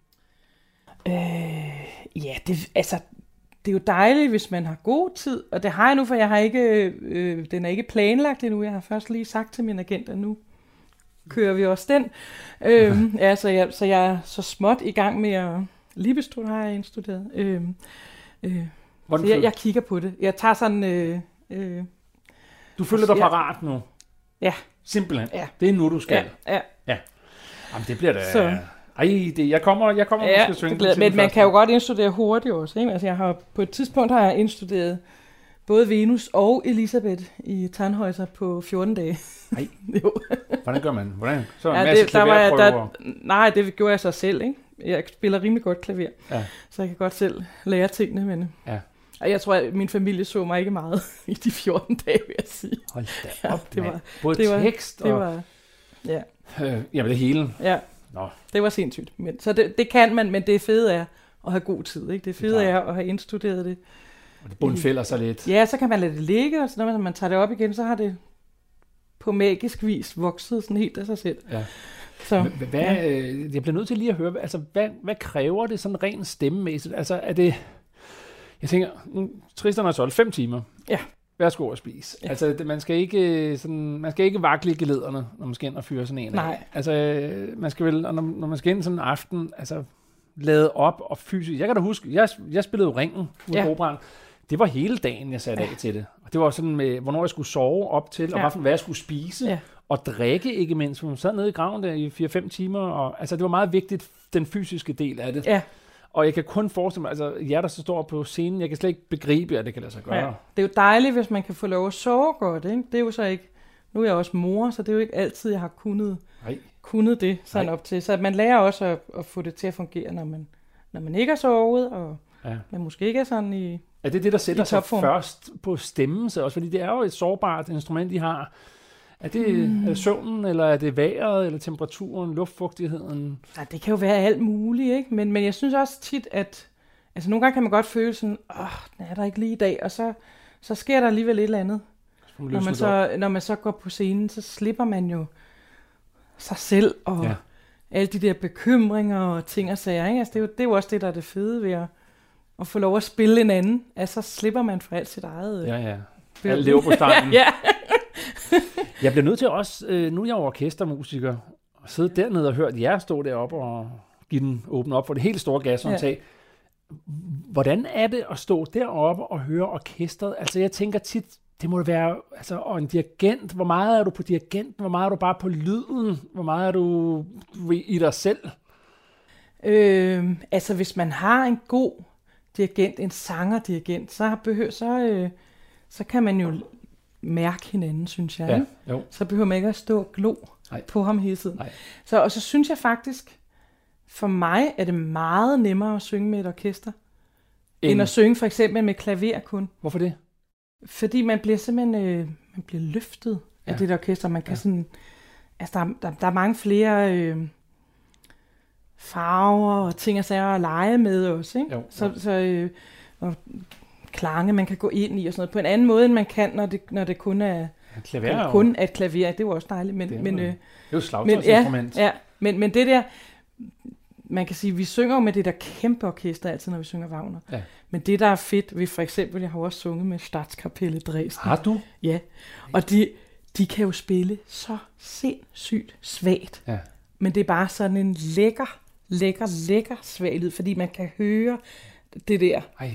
Øh, ja, det, altså, det er jo dejligt, hvis man har god tid, og det har jeg nu, for jeg har ikke, øh, den er ikke planlagt endnu. Jeg har først lige sagt til min agent, at nu kører vi også den. Øh, ja, så jeg, så jeg er så småt i gang med at... Libestol har jeg indstuderet. Øh, øh, Hvordan så jeg, jeg kigger på det. Jeg tager sådan... Øh, øh, Du føler dig Ja. parat nu? Ja. Simpelthen? Ja. Det er nu, du skal? ja, ja, Jamen, det bliver da... Så- Ej, det, jeg kommer, jeg kommer Ja, måske at synge det glæder, men man kan jo godt indstudere hurtigt også. Ikke? Altså, jeg har, på et tidspunkt har jeg indstuderet både Venus og Elisabeth i Tannhäuser på 14 dage. Nej. jo. Hvordan gør man? Hvordan? Så er Ja, en masse det, der var jeg, der, nej, det gjorde jeg så selv. Ikke? Jeg spiller rimelig godt klaver, Ja. så jeg kan godt selv lære tingene. Men... Ja. Og jeg tror, at min familie så mig ikke meget i de 14 dage, vil jeg sige. Hold da Ja, op, det mand. var- Både det var- tekst Det og... var, ja, Øh, jamen, det hele. ja, Nå. det var sindssygt. Men, så det, det kan man, men det fede er at have god tid. Ikke? Det fede klart. er at have indstuderet det. Og det bundfælder sig lidt. Ja, så kan man lade det ligge, og så når man- man tager det op igen, så har det på magisk vis vokset sådan helt af sig selv. Ja. Så, Hvad, ja. øh, jeg bliver nødt til lige at høre, altså, hvad, hvad kræver det sådan rent stemmemæssigt? Altså, er det... Jeg tænker, nu, Tristan har solgt fem timer. Ja. Værsgo at spise. Ja. Ja. Altså, man, skal ikke, sådan, man skal ikke vakle i gelederne, når man skal ind og fyre sådan en af. Nej. Altså, øh, man skal vel, når, når man skal ind sådan en aften, altså, lade op og fysisk. Jeg kan da huske, jeg, jeg spillede jo ringen ude Ja. ja. på Det var hele dagen, jeg satte af til det. Og det var sådan med, hvornår jeg skulle sove op til, og Ja. hvad, hvad jeg skulle spise. Ja. Og drikke ikke mindst, for man sad nede i graven der i 4-5 timer. Og, altså, det var meget vigtigt, den fysiske del af det. ja, Og jeg kan kun forestille mig, altså jer, der så står på scenen, jeg kan slet ikke begribe, at det kan lade sig gøre. ja. Det er jo dejligt, hvis man kan få lov at sove godt. Ikke? Det er jo så ikke... Nu er jeg også mor, så det er jo ikke altid, jeg har kunnet, Nej. kunnet det sådan Nej. op til. Så man lærer også at, at få det til at fungere, når man, når man ikke har sovet, og Ja. man måske ikke er sådan i... Er det det, der sætter sig først på stemmen? Så også, fordi det er jo et sårbart instrument, de har. Er det, mm. er det søvnen, eller er det vejret, eller temperaturen, luftfugtigheden? Ja, det kan jo være alt muligt, ikke? Men, men jeg synes også tit, at... Altså nogle gange kan man godt føle sådan, åh, den er der ikke lige i dag, og så, så sker der alligevel et eller andet. Som Når man, så, når man så går på scenen, så slipper man jo sig selv og Ja. ja. alle de der bekymringer og ting og sager. Ikke? Altså, det, er jo, det er jo også det, der er det fede ved at, at få lov at spille en anden. Altså, så slipper man for alt sit eget. Ja, ja. bøvl. Alt lever på steinen. ja, Jeg bliver nødt til også, øh, nu er jeg jo orkestermusiker, at sidde dernede og høre jer stå deroppe og give den åbne op for det helt store gashåndtag. Ja. Hvordan er det at stå deroppe og høre orkestret? Altså jeg tænker tit, det må være, altså, og en dirigent, hvor meget er du på dirigenten, hvor meget er du bare på lyden, hvor meget er du i dig selv? øh, altså hvis man har en god dirigent, en sanger-dirigent, så, behøver, så, øh, så kan man jo mærke hinanden, synes jeg. Ja, ikke? jo. Så behøver man ikke at stå og glo Nej. på ham hele tiden. Nej. Så, og så synes jeg faktisk, for mig er det meget nemmere at synge med et orkester, end, end at synge for eksempel med klaver kun. Hvorfor det? Fordi man bliver simpelthen øh, man bliver løftet af Ja. det der orkester. Man kan Ja. sådan, altså der, er- der, der er mange flere øh, farver og ting og sager at lege med også. Ikke? Jo, Så, jo. så øh, og klange, man kan gå ind i og sådan noget, på en anden måde, end man kan, når det, når det kun er, Klaver eller er kun er et klaver. Det jo også dejligt, men, Det er men, øh, det er jo men, ja, slagtøjsinstrument. ja, men, men det der, man kan sige, vi synger med det der kæmpe orkester altid, når vi synger Wagner. Ja. Men det, der er fedt ved for eksempel, jeg har også sunget med Statskapelle Dresden. Har du? Ja, og de, de kan jo spille så sindssygt svagt. Ja. Men det er bare sådan en lækker, lækker, lækker svag lyd, fordi man kan høre det der, Ej,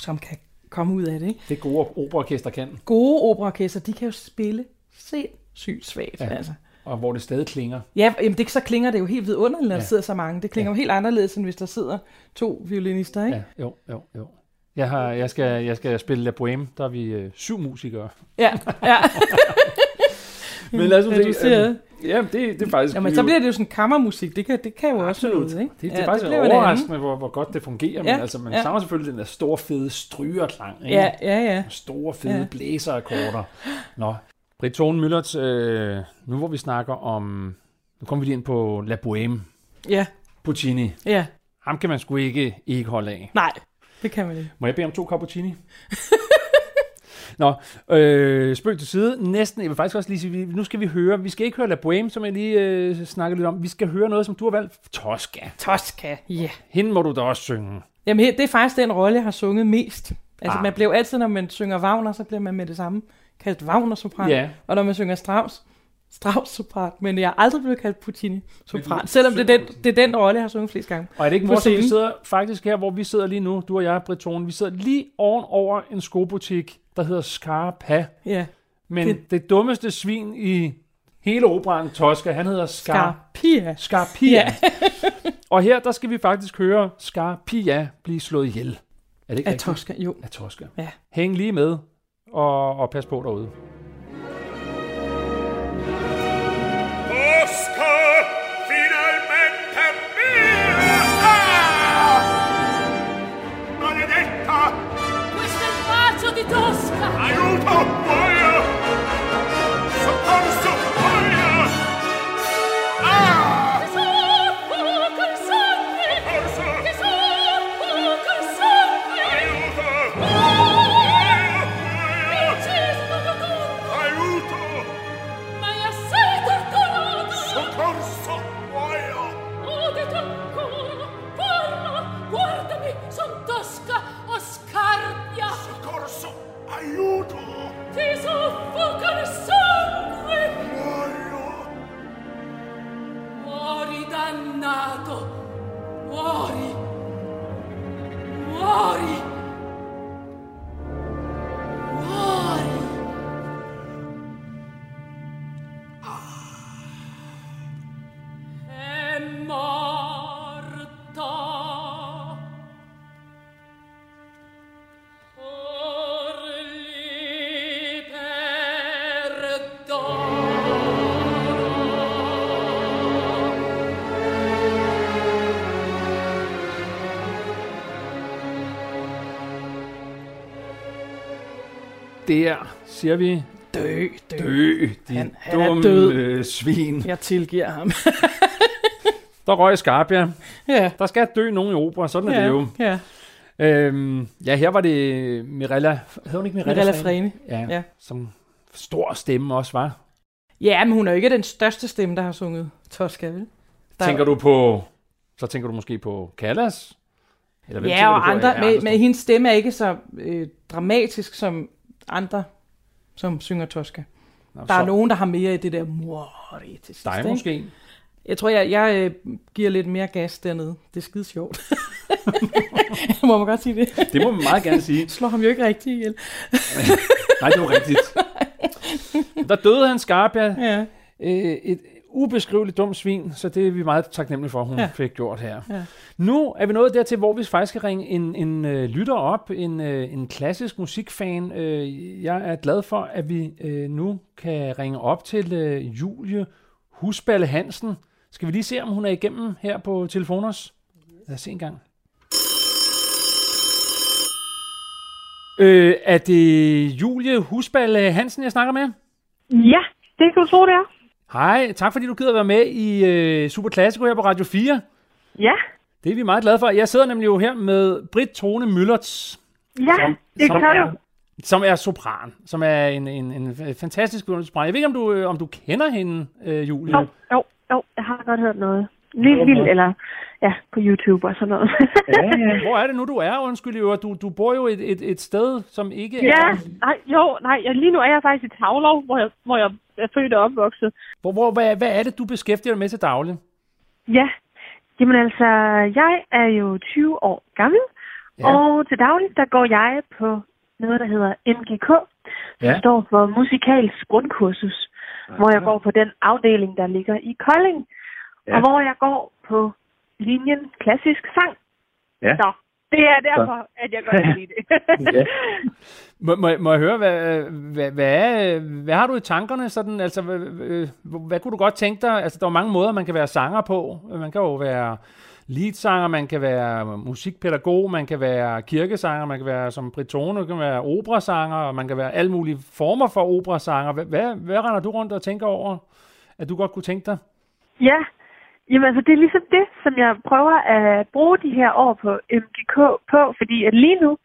som kan komme ud af det. Ikke? det gode operaorkester kan. Gode operaorkester, de kan jo spille sindssygt svagt. Ja. Altså. Og hvor det stadig klinger. Ja, jamen det, så klinger det jo helt vidunderligt, når Ja. der sidder så mange. Det klinger Ja. jo helt anderledes, end hvis der sidder to violinister, ikke? Ja, jo, jo, jo. Jeg, har, jeg, skal, jeg skal spille La Boheme, der er vi øh, syv musikere. Ja, ja. Men lad os se, øhm, Ja, det, det er faktisk... jamen, så bliver det jo sådan kammermusik. Det kan, det kan jo også Absolut. noget, ikke? Det, det Ja, er faktisk bliver jo det overraskende, hvor, hvor godt det fungerer. Men Ja, altså, man ja. savner selvfølgelig den der store, fede strygerklang. Ikke? Ja, ja, ja. Store, fede Ja. blæserakkorder. Nå, Britt Tone Møllerts, øh, nu hvor vi snakker om... Nu kommer vi lige ind på La Boheme. Ja, Puccini. ja. Ham kan man sgu ikke, ikke holde af. Nej, det kan man ikke. Må jeg bede om to cappuccini? Nå, øh, spøg til side. Næsten, jeg vil faktisk også lige sige, nu skal vi høre, vi skal ikke høre La Boheme, som jeg lige øh, snakkede lidt om. Vi skal høre noget, som du har valgt. Tosca. Tosca, ja. Hende må du da også synge. Jamen, det er faktisk den rolle, jeg har sunget mest. Altså, Ah. man bliver altid, når man synger Wagner, så bliver man med det samme kaldt Wagner-sopran. Ja. Og når man synger Strauss, Strauss-sopran. Men jeg har aldrig blevet kaldt Puccini-sopran, selvom det er, den, det er den rolle, jeg har sunget flest gange. Og er det ikke morsomt, vi sidder faktisk her, hvor vi sidder lige nu, du og jeg, Bretone, vi sidder lige ovenover en skobutik, der hedder Scarpa. Ja, Men Det- det, dummeste svin i hele operaen Tosca, han hedder Scar... Scarpia. Scarpia. Ja. og her, der skal vi faktisk høre Scarpia blive slået ihjel. Er det ikke Af? Tosca, jo. Af Tosca. Ja. Hæng lige med, og, og pas på derude. Der siger vi, Dø, dø. dø, de Han- han er dumme død. øh, svin. Jeg tilgiver ham. Der røg Scarpia. ja. Der skal dø nogen i opera, sådan er ja. det jo. Ja. Øhm, ja, her var det Mirella, hed hun ikke Mirella, Mirella Freni. Ja, ja, som stor stemme også var. Ja, men hun er jo ikke den største stemme, der har sunget Tosca, vel? Der Tænker du på, så tænker du måske på Callas? Eller hvem Ja, og på? andre, Ja, men, hendes stemme er ikke så øh, dramatisk som andre, som synger Tosca. Nå, Der er så nogen, der har mere i det der mori til sidst. Dig ikke? måske. Jeg tror, jeg, jeg øh, giver lidt mere gas dernede. Det er skide sjovt. Må man godt sige det? Det må man meget gerne sige. Slår ham jo ikke rigtig ihjel. Nej, det var rigtigt. Der døde han Scarpia. Ja. Øh, et ubeskriveligt dum svin, så det er vi meget taknemmelige for, hun ja. Fik gjort her. Ja. Nu er vi nået dertil, hvor vi faktisk skal ringe en, en uh, lytter op, en, uh, en klassisk musikfan. Uh, jeg er glad for, at vi uh, nu kan ringe op til uh, Julie Husballe Hansen. Skal vi lige se, om hun er igennem her på telefoners? Lad os se en gang. Øh, er det Julie Husballe Hansen, jeg snakker med? Ja, det kan du tro, det er. Hej, tak fordi du gider være med i øh, Super Classico her på Radio 4. Ja, Det er vi meget glade for. Jeg sidder nemlig jo her med Britt Tone Møllerts, ja, det som kan er, du. som er sopran, som er en, en, en fantastisk sopran. Jeg ved ikke, om du, øh, om du kender hende, øh, Julie? Jo, jo, jo, jeg har godt hørt noget. Lille vild, eller ja, på YouTube og sådan noget. Hvor er det nu, du er? Undskyld, øvrigt. du, du bor jo et, et, et sted, som ikke ja, er... nej, jo, nej, jeg, lige nu er jeg faktisk i Tavlov, hvor jeg, hvor jeg er født og opvokset. Hvor, hvor, hvad, hvad er det, du beskæftiger dig med til daglig? Ja, jamen altså, jeg er jo 20 år gammel, Ja. ja. og til daglig, der går jeg på noget, der hedder MGK, som Ja. står for Musikalsk Grundkursus, hvor jeg går på den afdeling, der ligger i Kolding, ja. og hvor jeg går på linjen klassisk sang. Ja. Så det er derfor, at jeg godt kan lide det. Må, må, må jeg høre, hvad, hvad, hvad, er, hvad har du i tankerne? Sådan, altså, hvad, hvad, hvad kunne du godt tænke dig? Altså, der er mange måder, man kan være sanger på. Man kan jo være leadsanger, man kan være musikpædagog, man kan være kirkesanger, man kan være som Britone, man kan være operasanger, og man kan være alle mulige former for operasanger. Hvad, hvad, hvad render du rundt og tænker over, at du godt kunne tænke dig? ja, jamen altså, det er ligesom det, som jeg prøver at bruge de her år på MGK på, fordi at lige nu,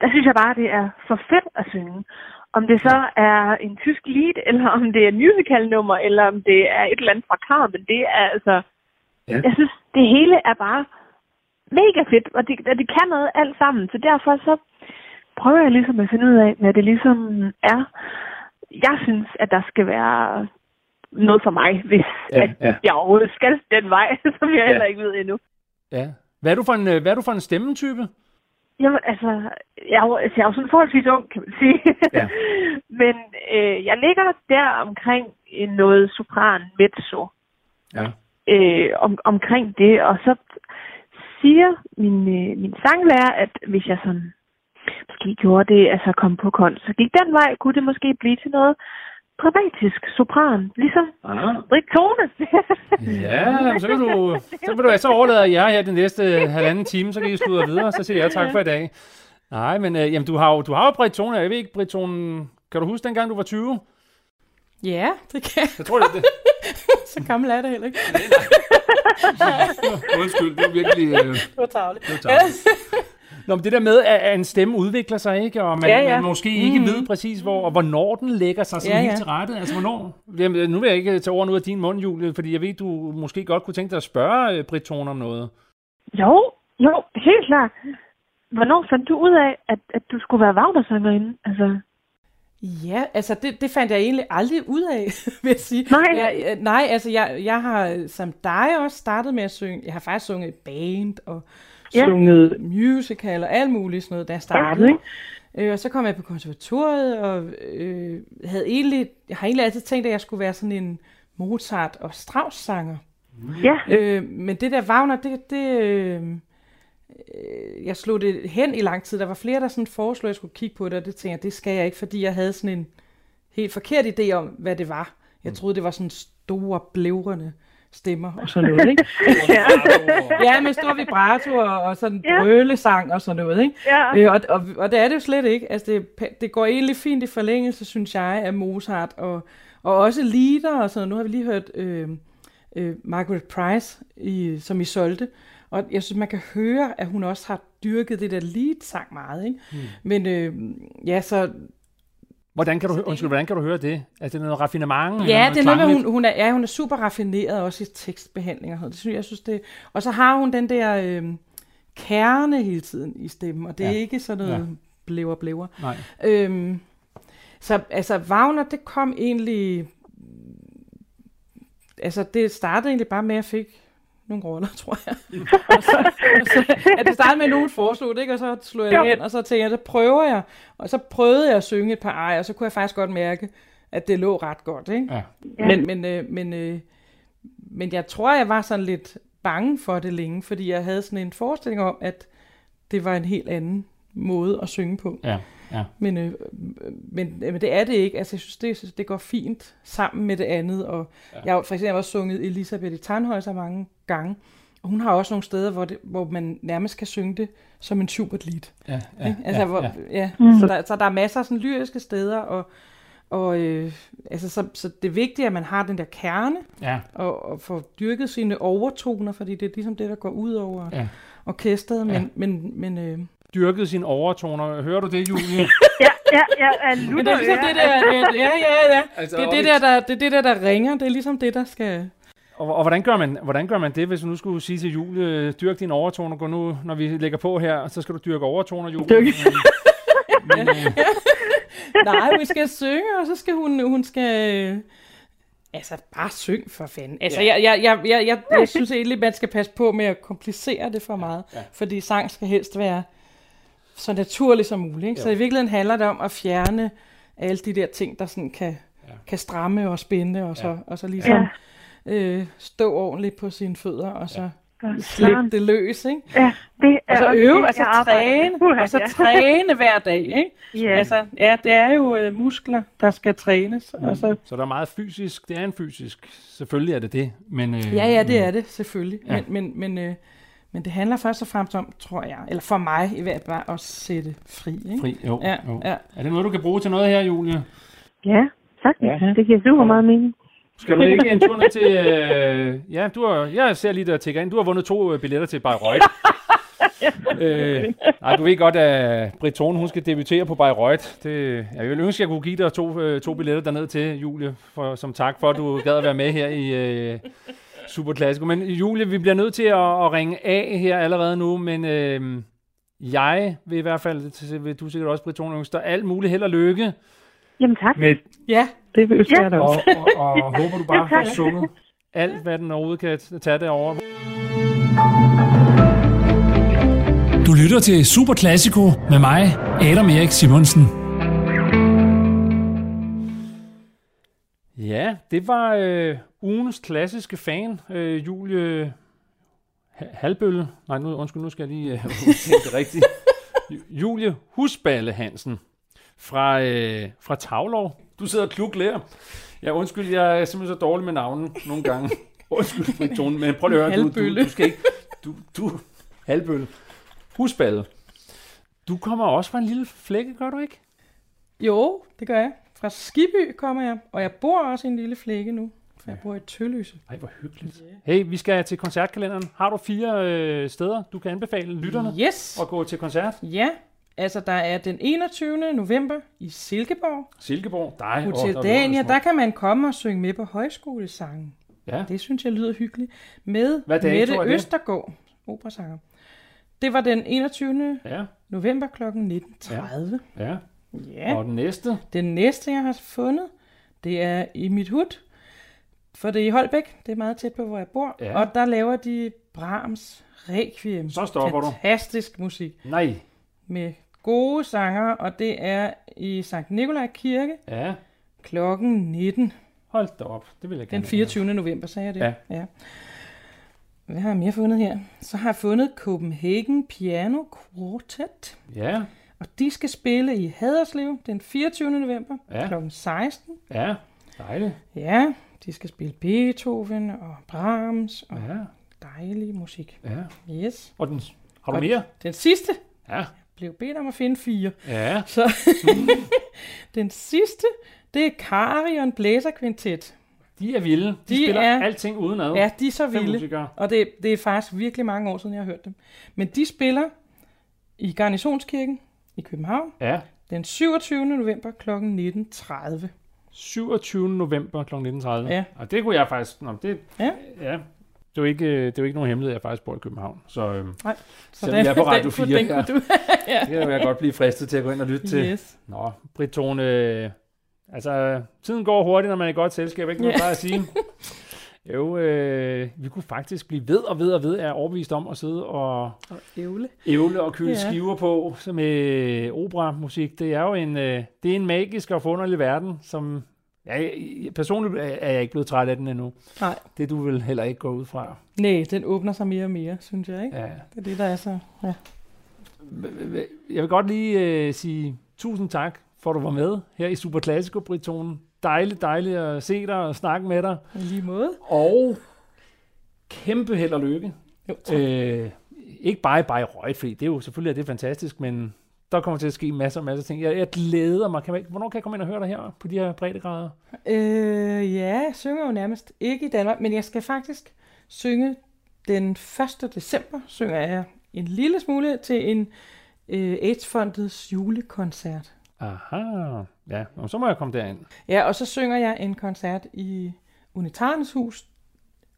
der synes jeg bare, det er for fedt at synge. Om det så er en tysk lead, eller om det er en musicalnummer, eller om det er et eller andet fra Carmen, det er altså... Ja. Jeg synes, det hele er bare mega fedt, og det, og det kan noget alt sammen. Så derfor så prøver jeg ligesom at finde ud af, hvad det ligesom er. Jeg synes, at der skal være noget for mig, hvis Ja, at ja. jeg overhovedet skal den vej, som jeg Ja. heller ikke ved endnu. Ja. Hvad er du for en, øh, hvad er du for en stemmetype? Jamen, altså, jeg er jo, altså, jeg er jo sådan forholdsvis ung, kan man sige. Ja. Men øh, jeg ligger der omkring en noget sopran mezzo. Ja. Øh, om, omkring det, og så siger min, øh, min sanglærer, at hvis jeg sådan måske gjorde det, altså kom på konst, så gik den vej, kunne det måske blive til noget privatisk sopran, ligesom Ah. Britt Tone. Ja, så kan du, så, vil du, så overlader jeg her den næste halvanden time, så kan I slutte videre, så siger jeg tak for i dag. Nej, men øh, jamen, du har jo, du har jo Britt Tone, jeg ved ikke, Britt Tone, kan du huske dengang du var 20? Ja, det kan jeg. Jeg tror, det, det. Så gammel er det heller ikke. Undskyld, det er virkelig... Øh, Det var tavligt. det var Nå, men det der med, at en stemme udvikler sig, ikke? Og man, Ja, ja. man måske ikke ved præcis, hvor, og hvornår den lægger sig sådan Ja, helt ja. til rette. Altså, hvornår? Jamen, nu vil jeg ikke tage ord ud af din mund, Julie, fordi jeg ved, du måske godt kunne tænke dig at spørge øh, Britt Tone om noget. Jo, jo, helt klart. Hvornår fandt du ud af, at, at du skulle være Wagner-sangerinde? Altså, Ja, altså det, det fandt jeg egentlig aldrig ud af, vil jeg sige. Nej. Jeg, nej, altså jeg, jeg har som dig også startet med at synge. Jeg har faktisk sunget band og Ja. sunget musical og alt muligt sådan noget, da jeg startede. Øh, og så kom jeg på konservatoriet og øh, havde egentlig, jeg har egentlig altid tænkt, at jeg skulle være sådan en Mozart og Strauss-sanger. ja, Øh, men det der Wagner, det, det øh, øh, jeg slog det hen i lang tid. Der var flere, der sådan foreslog, at jeg skulle kigge på det, og det tænkte jeg, det skal jeg ikke, fordi jeg havde sådan en helt forkert idé om, hvad det var. Jeg troede, det var sådan store, blævrende stemmer og sådan noget, ikke? ja, Ja, med stor vibrato og, og sådan Ja. brølesang og sådan noget, ikke? ja. Øh, og, og, og det er det jo slet ikke. Altså, det, det går egentlig fint i forlængelse, synes jeg, af Mozart, og, og også lieder og sådan noget. Nu har vi lige hørt øh, øh, Margaret Price, i, som I solgte, og jeg synes, man kan høre, at hun også har dyrket det der lead-sang meget, ikke? Mm. Men øh, ja, så... Hvordan kan du, undskyld, hvordan kan du høre det? Er det noget raffinement? Ja, det er noget med, hun, hun, er, ja, hun er super raffineret også i tekstbehandling og sådan noget. Det synes, jeg synes, det... Og så har hun den der øh, kerne hele tiden i stemmen, og det er Ja. ikke sådan noget ja. blæver, blæver. Nej. Øhm, så altså, Wagner, det kom egentlig... Altså, det startede egentlig bare med, at jeg fik nogle roller, tror jeg. og så, og så, at det startede med, at nogen foreslog det, ikke? og så slog jeg det hen, og så tænkte jeg, så prøver jeg. Og så prøvede jeg at synge et par ej, og så kunne jeg faktisk godt mærke, at det lå ret godt. Ikke? Ja. Ja. Men, men, øh, men, øh, men jeg tror, jeg var sådan lidt bange for det længe, fordi jeg havde sådan en forestilling om, at det var en helt anden måde at synge på. Ja, ja. Men, øh, men, men det er det ikke. Altså, jeg synes, det, det går fint sammen med det andet. Og ja. jeg har for eksempel også sunget Elisabeth i Tarnhøjser mange gange. Og hun har også nogle steder, hvor, det, hvor man nærmest kan synge det som en Schubert lied. Ja, ja, Ikke? altså, ja, hvor, ja. ja. Mm. Så, der, så der er masser af sådan lyriske steder, og, og øh, altså, så, så det er vigtigt, at man har den der kerne, Ja, og, og får dyrket sine overtoner, fordi det er ligesom det, der går ud over Ja. orkestret. Men, Ja. men, men, øh, dyrket sine overtoner. Hører du det, Julie? Ja, ja, ja, ja, men det er ligesom det der, ja, ja, ja, ja. Altså, Det er det, der, der, det er det der, der ringer. Det er ligesom det, der skal... Og, og hvordan, gør man, hvordan gør man det, hvis du nu skulle sige til Julie, dyrk dine overtoner, gå nu, når vi lægger på her, så skal du dyrke overtoner, Julie. Dyrke. Men, men, øh, Nej, vi skal synge, og så skal hun, hun skal... øh, Altså, bare syng for fanden. Altså, Ja. jeg, jeg, jeg, jeg, jeg, jeg synes egentlig, man skal passe på med at komplicere det for meget. Ja. Fordi sang skal helst være så naturlig som muligt. Ikke? Så i virkeligheden handler det om at fjerne alle de der ting, der sådan kan, Ja. kan stramme og spænde, og så, Ja. og så ligesom Ja. øh, stå ordentligt på sine fødder, og så Ja. slippe det løs. Ikke? Ja, det er Og så også øve, altså træne. Uha, og så ja. træne hver dag. Ikke? Ja. Altså, ja, det er jo øh, muskler, der skal trænes. Og så, så der er meget fysisk. Det er en fysisk. Selvfølgelig er det det. Men, øh, ja, ja, det er det selvfølgelig. Ja. Men, men, men, øh, men det handler først og fremmest om, tror jeg, eller for mig i hvert fald, at sætte fri. Ikke? Fri, jo, Ja, jo. ja. Er det noget, du kan bruge til noget her, Julie? Ja, sagtens. Ja. Det giver super meget mening. Skal du ikke en tur ned til... Øh, ja, du har, jeg ser lige der tækker ind. Du har vundet to øh, billetter til Bayreuth. øh, nej, du ved godt, at Britt Thorne, hun skal debutere på Bayreuth. Det, jeg ville ønske, at jeg kunne give dig to, øh, to billetter derned til, Julie, for, som tak for, at du gad at være med her i øh, Super Classico. Men Julie, vi bliver nødt til at, at ringe af her allerede nu, men øh, jeg vil i hvert fald, det vil du sikkert også, Britt ønske dig alt muligt held og lykke Jamen tak. med Ja, det vil Ja. jeg da og, også. og, og håber du bare Ja, får tak. sunget alt, hvad den overhovedet kan tage derovre. Du lytter til Super Classico med mig, Adam Erik Simonsen. Ja, det var øh, ugens klassiske fan, øh, Julie Ha- Halbølle. Nej, nu, undskyld, nu skal jeg lige øh, det rigtigt. Ju- Julie Husballe Hansen fra, øh, fra Tavlov. Du sidder og kluklærer. Ja, undskyld, jeg er simpelthen så dårlig med navnen nogle gange. Undskyld, Britt Thorne, men prøv lige at høre, du, du, du skal ikke... Du, du, Halbølle. Husballe. Du kommer også fra en lille flække, gør du ikke? Jo, det gør jeg. Fra Skiby kommer jeg, og jeg bor også i en lille flække nu, for jeg bor i Tølløse. Ej, hvor hyggeligt. Hey, vi skal til koncertkalenderen. Har du fire øh, steder, du kan anbefale lytterne Yes! at gå til koncert? Ja, altså der er den 21. november i Silkeborg. Silkeborg, dig. Hotel Åh, Dania, er der kan man komme og synge med på højskolesangen. Ja. Det synes jeg lyder hyggeligt. Med Hvad dato Mette er det? Østergaard, operasanger. Det var den 21. Ja, november kl. 19.30. ja. Ja. Og den næste? Den næste, jeg har fundet, det er i mit hud. For det er i Holbæk. Det er meget tæt på, hvor jeg bor. Ja. Og der laver de Brahms Requiem. Så stopper du. Fantastisk musik. Nej. Med gode sanger, og det er i Sankt Nikolaj Kirke Ja, klokken 19. hold da op. Det vil jeg gerne Den 24. november, sagde jeg det? Ja. ja. Hvad har jeg mere fundet her? Så har jeg fundet Copenhagen Piano Quartet. Ja, Og de skal spille i Haderslev den 24. november Ja. kl. 16. ja. Dejligt. Ja, de skal spille Beethoven og Brahms og Ja, dejlig musik. ja. Yes. Og den, har du Og- mere? Den sidste Ja. blev bedt om at finde fire. Ja, Så den sidste, det er Carion Blæser Quintet. de er vilde. De, De spiller er- alting udenad. Ja, de er så vilde. musikere. Og det, det er faktisk virkelig mange år siden, jeg har hørt dem. Men de spiller i Garnisonskirken i København Ja, den 27. november kl. 19.30. 27. november kl. 19.30. Ja. Og det kunne jeg faktisk... Nå, det, Ja. ja. Det er jo ikke, øh, det er jo ikke nogen hemmelighed, at jeg faktisk bor i København. Så, øhm, Nej, så selvom jeg er på Radio den, 4, den ja. du. det kan jeg godt blive fristet til at gå ind og lytte til. Yes. Nå, Britt Tone, øh, altså, tiden går hurtigt, når man er i godt selskab, ikke? Noget Ja. bare at sige. Jo, øh, vi kunne faktisk blive ved og ved og ved, er overbevist om at sidde og Og ævle. ævle og køle Ja. skiver på med operamusik. Det er jo en, øh, det er en magisk og forunderlig verden, som jeg- personligt er er jeg ikke blevet træt af den endnu. Nej. Det du vil heller ikke gå ud fra. Nej, den åbner sig mere og mere, synes jeg, ikke? Ja. Det er det, der er så... Ja. Jeg vil godt lige øh, sige tusind tak, for at du var med her i Super Classico, Britonen. Dejligt, dejligt at se dig og snakke med dig. I lige måde. Og kæmpe held og lykke. Jo, tak. Øh, ikke bare i Bayreuth, fordi det er jo selvfølgelig er det fantastisk, men der kommer til at ske masser og masser af ting. Jeg, jeg glæder mig. Kan man, hvornår kan jeg komme ind og høre dig her på de her breddegrader? Øh, ja, jeg synger jo nærmest ikke i Danmark, men jeg skal faktisk synge den 1. december, synger jeg en lille smule til en øh, AIDS-fondets julekoncert. Aha, ja, og så må jeg komme derind. Ja, og så synger jeg en koncert i Unitarens hus,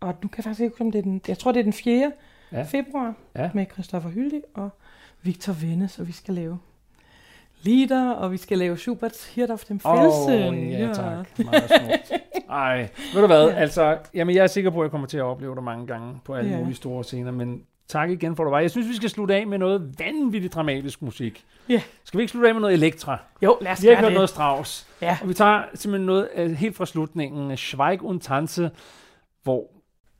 og nu kan jeg faktisk ikke huske, om det er den, jeg tror det er den 4. Ja. Ja. februar, Ja. med Christoffer Hyldig og Victor Vennes, og vi skal lave lieder, og vi skal lave Schuberts Hirt auf dem Felsen. Åh, ja, tak. Meget smukt. Ej, ved du hvad, ja. altså, jamen jeg er sikker på, at jeg kommer til at opleve dig mange gange på alle Ja. mulige store scener, men tak igen for, at du var. Jeg synes, vi skal slutte af med noget vanvittigt dramatisk musik. Ja. Skal vi ikke slutte af med noget Elektra? Jo, lad os Vi har ikke hørt det. noget Strauss. Ja. Og vi tager simpelthen noget øh, helt fra slutningen, Schweig und Tanze, hvor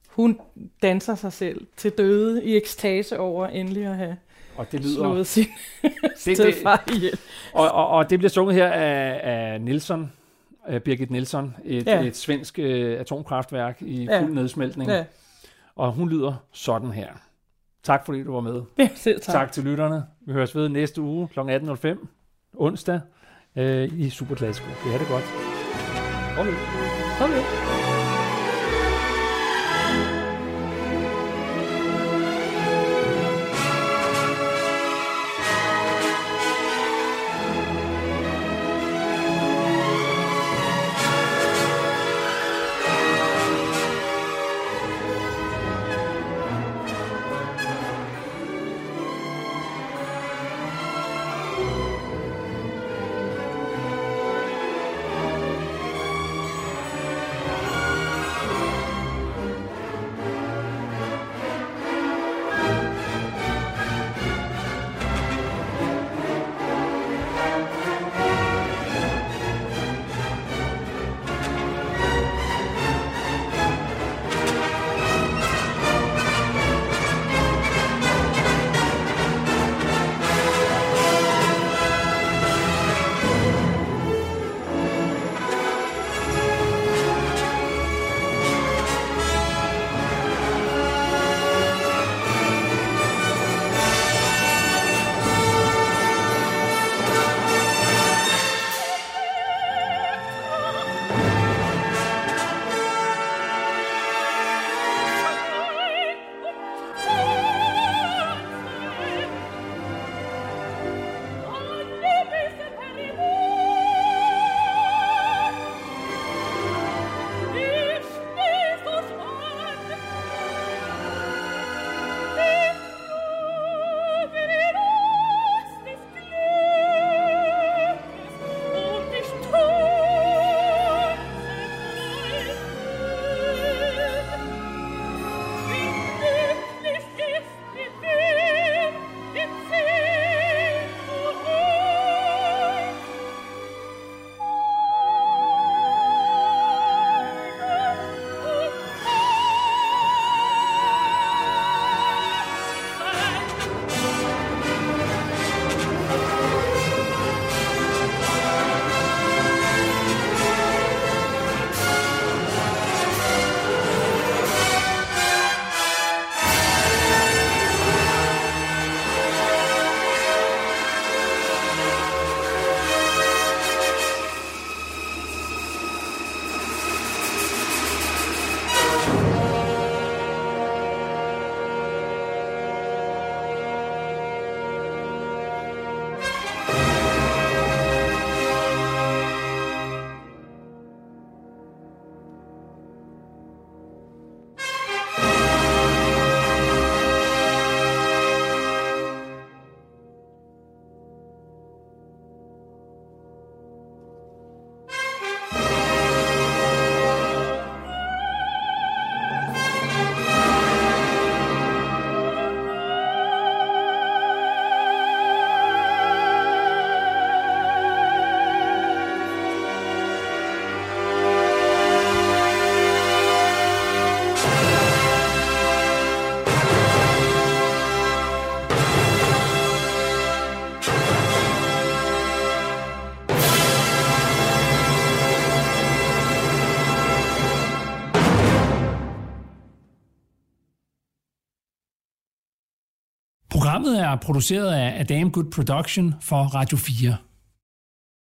Hun danser sig selv til døde i ekstase over endelig at have og det lyder... slået sin det, ihjel. og, og, og det bliver sunget her af, af Nielsen, af Birgit Nielsen, et. Ja. et svensk øh, atomkraftværk i Ja. fuld nedsmeltning. Ja. Og hun lyder sådan her. Tak fordi du var med. Ja, selv Tak, tak. til lytterne. Vi høres ved næste uge kl. 18.05 onsdag øh, i Superklassiko. Det er det godt. Okay. Okay. Programmet er produceret af Adam Good Production for Radio 4.